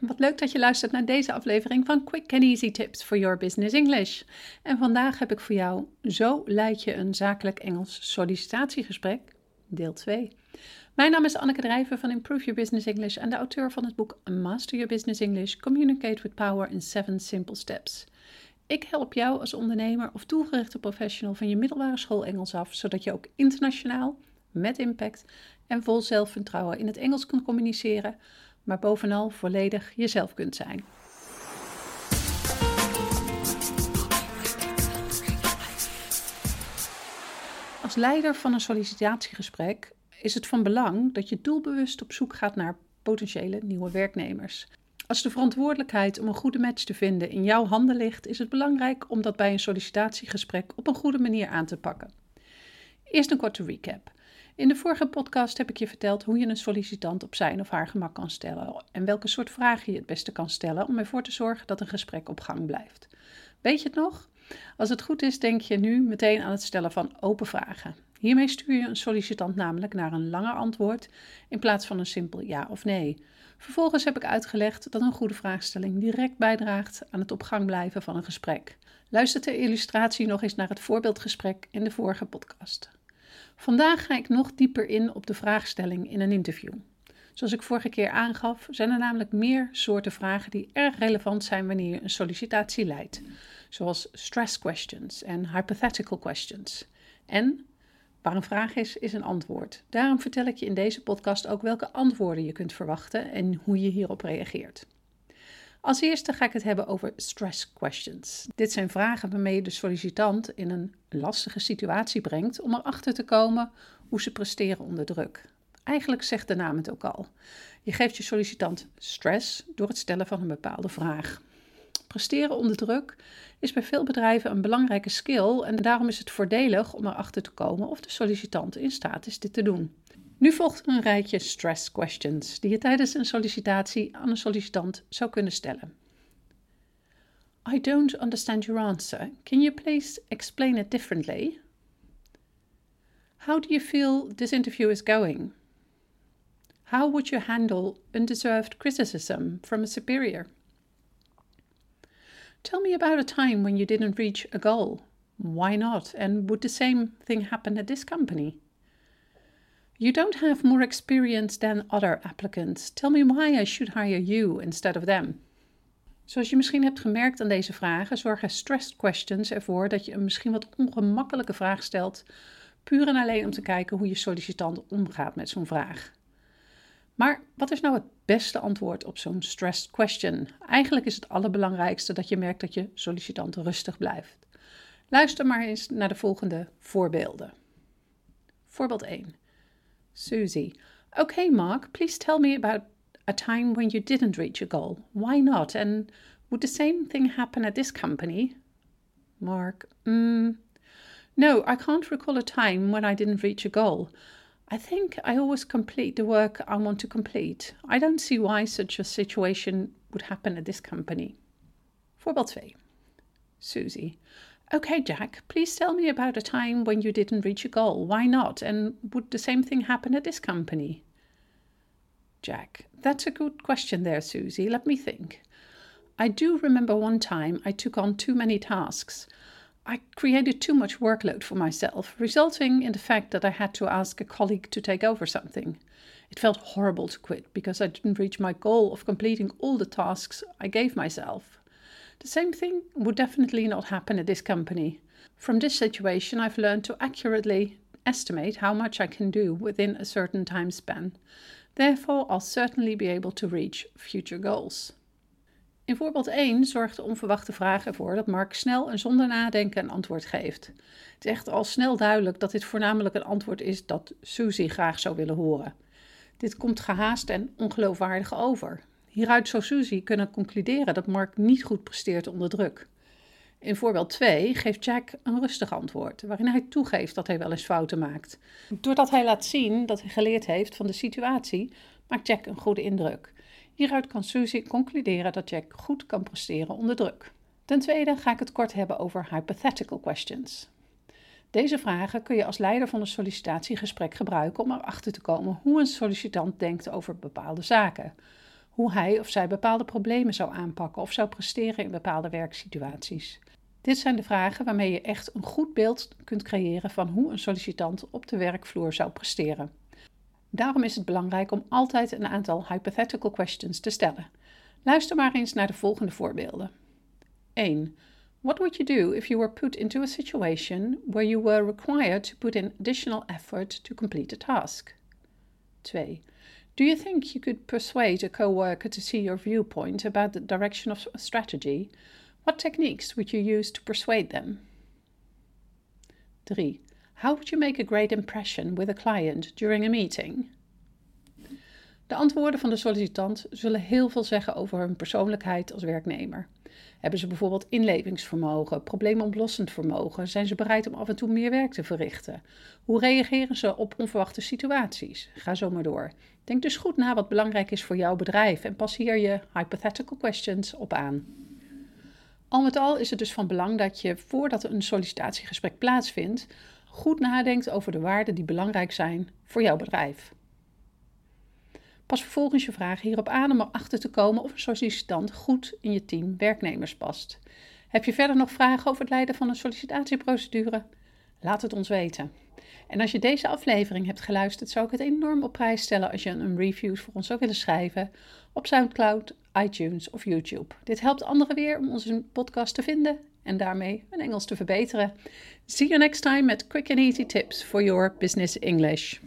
wat leuk dat je luistert naar deze aflevering van Quick and Easy Tips for Your Business English. En vandaag heb ik voor jou Zo leid je een zakelijk Engels sollicitatiegesprek, deel 2. Mijn naam is Anneke Drijver van Improve Your Business English en de auteur van het boek Master Your Business English: Communicate with Power in 7 Simple Steps. Ik help jou als ondernemer of toegerichte professional van je middelbare school Engels af, zodat je ook internationaal, met impact en vol zelfvertrouwen in het Engels kunt communiceren maar bovenal volledig jezelf kunt zijn. Als leider van een sollicitatiegesprek is het van belang dat je doelbewust op zoek gaat naar potentiële nieuwe werknemers. Als de verantwoordelijkheid om een goede match te vinden in jouw handen ligt, is het belangrijk om dat bij een sollicitatiegesprek op een goede manier aan te pakken. Eerst een korte recap. In de vorige podcast heb ik je verteld hoe je een sollicitant op zijn of haar gemak kan stellen en welke soort vragen je het beste kan stellen om ervoor te zorgen dat een gesprek op gang blijft. Weet je het nog? Als het goed is, denk je nu meteen aan het stellen van open vragen. Hiermee stuur je een sollicitant namelijk naar een langer antwoord in plaats van een simpel ja of nee. Vervolgens heb ik uitgelegd dat een goede vraagstelling direct bijdraagt aan het op gang blijven van een gesprek. Luister ter illustratie nog eens naar het voorbeeldgesprek in de vorige podcast. Vandaag ga ik nog dieper in op de vraagstelling in een interview. Zoals ik vorige keer aangaf, zijn er namelijk meer soorten vragen die erg relevant zijn wanneer je een sollicitatie leidt, zoals stress questions en hypothetical questions. En waar een vraag is, is een antwoord. Daarom vertel ik je in deze podcast ook welke antwoorden je kunt verwachten en hoe je hierop reageert. Als eerste ga ik het hebben over stress questions. Dit zijn vragen waarmee je de sollicitant in een lastige situatie brengt om erachter te komen hoe ze presteren onder druk. Eigenlijk zegt de naam het ook al. Je geeft je sollicitant stress door het stellen van een bepaalde vraag. Presteren onder druk is bij veel bedrijven een belangrijke skill en daarom is het voordelig om erachter te komen of de sollicitant in staat is dit te doen. Nu volgt een rijtje stress questions die je tijdens een sollicitatie aan een sollicitant zou kunnen stellen. I don't understand your answer. Can you please explain it differently? How do you feel this interview is going? How would you handle undeserved criticism from a superior? Tell me about a time when you didn't reach a goal. Why not? And would the same thing happen at this company? You don't have more experience than other applicants. Tell me why I should hire you instead of them. Zoals je misschien hebt gemerkt aan deze vragen, zorgen stress questions ervoor dat je een misschien wat ongemakkelijke vraag stelt, puur en alleen om te kijken hoe je sollicitant omgaat met zo'n vraag. Maar wat is nou het beste antwoord op zo'n stressed question? Eigenlijk is het allerbelangrijkste dat je merkt dat je sollicitant rustig blijft. Luister maar eens naar de volgende voorbeelden. Voorbeeld 1. Susie. Okay, Mark, please tell me about a time when you didn't reach a goal. Why not? And would the same thing happen at this company? Mark. Mm, no, I can't recall a time when I didn't reach a goal. I think I always complete the work I want to complete. I don't see why such a situation would happen at this company. Voorbeeld 2. Susie. Okay, Jack, please tell me about a time when you didn't reach a goal. Why not? And would the same thing happen at this company? Jack, that's a good question there, Susie. Let me think. I do remember one time I took on too many tasks. I created too much workload for myself, resulting in the fact that I had to ask a colleague to take over something. It felt horrible to quit because I didn't reach my goal of completing all the tasks I gave myself. The same thing would definitely not happen at this company. From this situation, I've learned to accurately estimate how much I can do within a certain time span. Therefore, I'll certainly be able to reach future goals. In voorbeeld 1 zorgt de onverwachte vraag ervoor dat Mark snel en zonder nadenken een antwoord geeft. Het is echt al snel duidelijk dat dit voornamelijk een antwoord is dat Susie graag zou willen horen. Dit komt gehaast en ongeloofwaardig over. Hieruit zou Susie kunnen concluderen dat Mark niet goed presteert onder druk. In voorbeeld 2 geeft Jack een rustig antwoord, waarin hij toegeeft dat hij wel eens fouten maakt. Doordat hij laat zien dat hij geleerd heeft van de situatie, maakt Jack een goede indruk. Hieruit kan Susie concluderen dat Jack goed kan presteren onder druk. Ten tweede ga ik het kort hebben over hypothetical questions. Deze vragen kun je als leider van een sollicitatiegesprek gebruiken om erachter te komen hoe een sollicitant denkt over bepaalde zaken. Hoe hij of zij bepaalde problemen zou aanpakken of zou presteren in bepaalde werksituaties. Dit zijn de vragen waarmee je echt een goed beeld kunt creëren van hoe een sollicitant op de werkvloer zou presteren. Daarom is het belangrijk om altijd een aantal hypothetical questions te stellen. Luister maar eens naar de volgende voorbeelden. 1. What would you do if you were put into a situation where you were required to put in additional effort to complete a task? 2. Do you think you could persuade a coworker to see your viewpoint about the direction of strategy? What techniques would you use to persuade them? 3. How would you make a great impression with a client during a meeting? De antwoorden van de sollicitant zullen heel veel zeggen over hun persoonlijkheid als werknemer. Hebben ze bijvoorbeeld inlevingsvermogen, probleemoplossend vermogen? Zijn ze bereid om af en toe meer werk te verrichten? Hoe reageren ze op onverwachte situaties? Ga zo maar door. Denk dus goed na wat belangrijk is voor jouw bedrijf en pas hier je hypothetical questions op aan. Al met al is het dus van belang dat je voordat een sollicitatiegesprek plaatsvindt, goed nadenkt over de waarden die belangrijk zijn voor jouw bedrijf. Pas vervolgens je vragen hierop aan om erachter te komen of een sollicitant goed in je team werknemers past. Heb je verder nog vragen over het leiden van een sollicitatieprocedure? Laat het ons weten. En als je deze aflevering hebt geluisterd, zou ik het enorm op prijs stellen als je een review voor ons zou willen schrijven op SoundCloud, iTunes of YouTube. Dit helpt anderen weer om onze podcast te vinden en daarmee hun Engels te verbeteren. See you next time met quick and easy tips for your business English.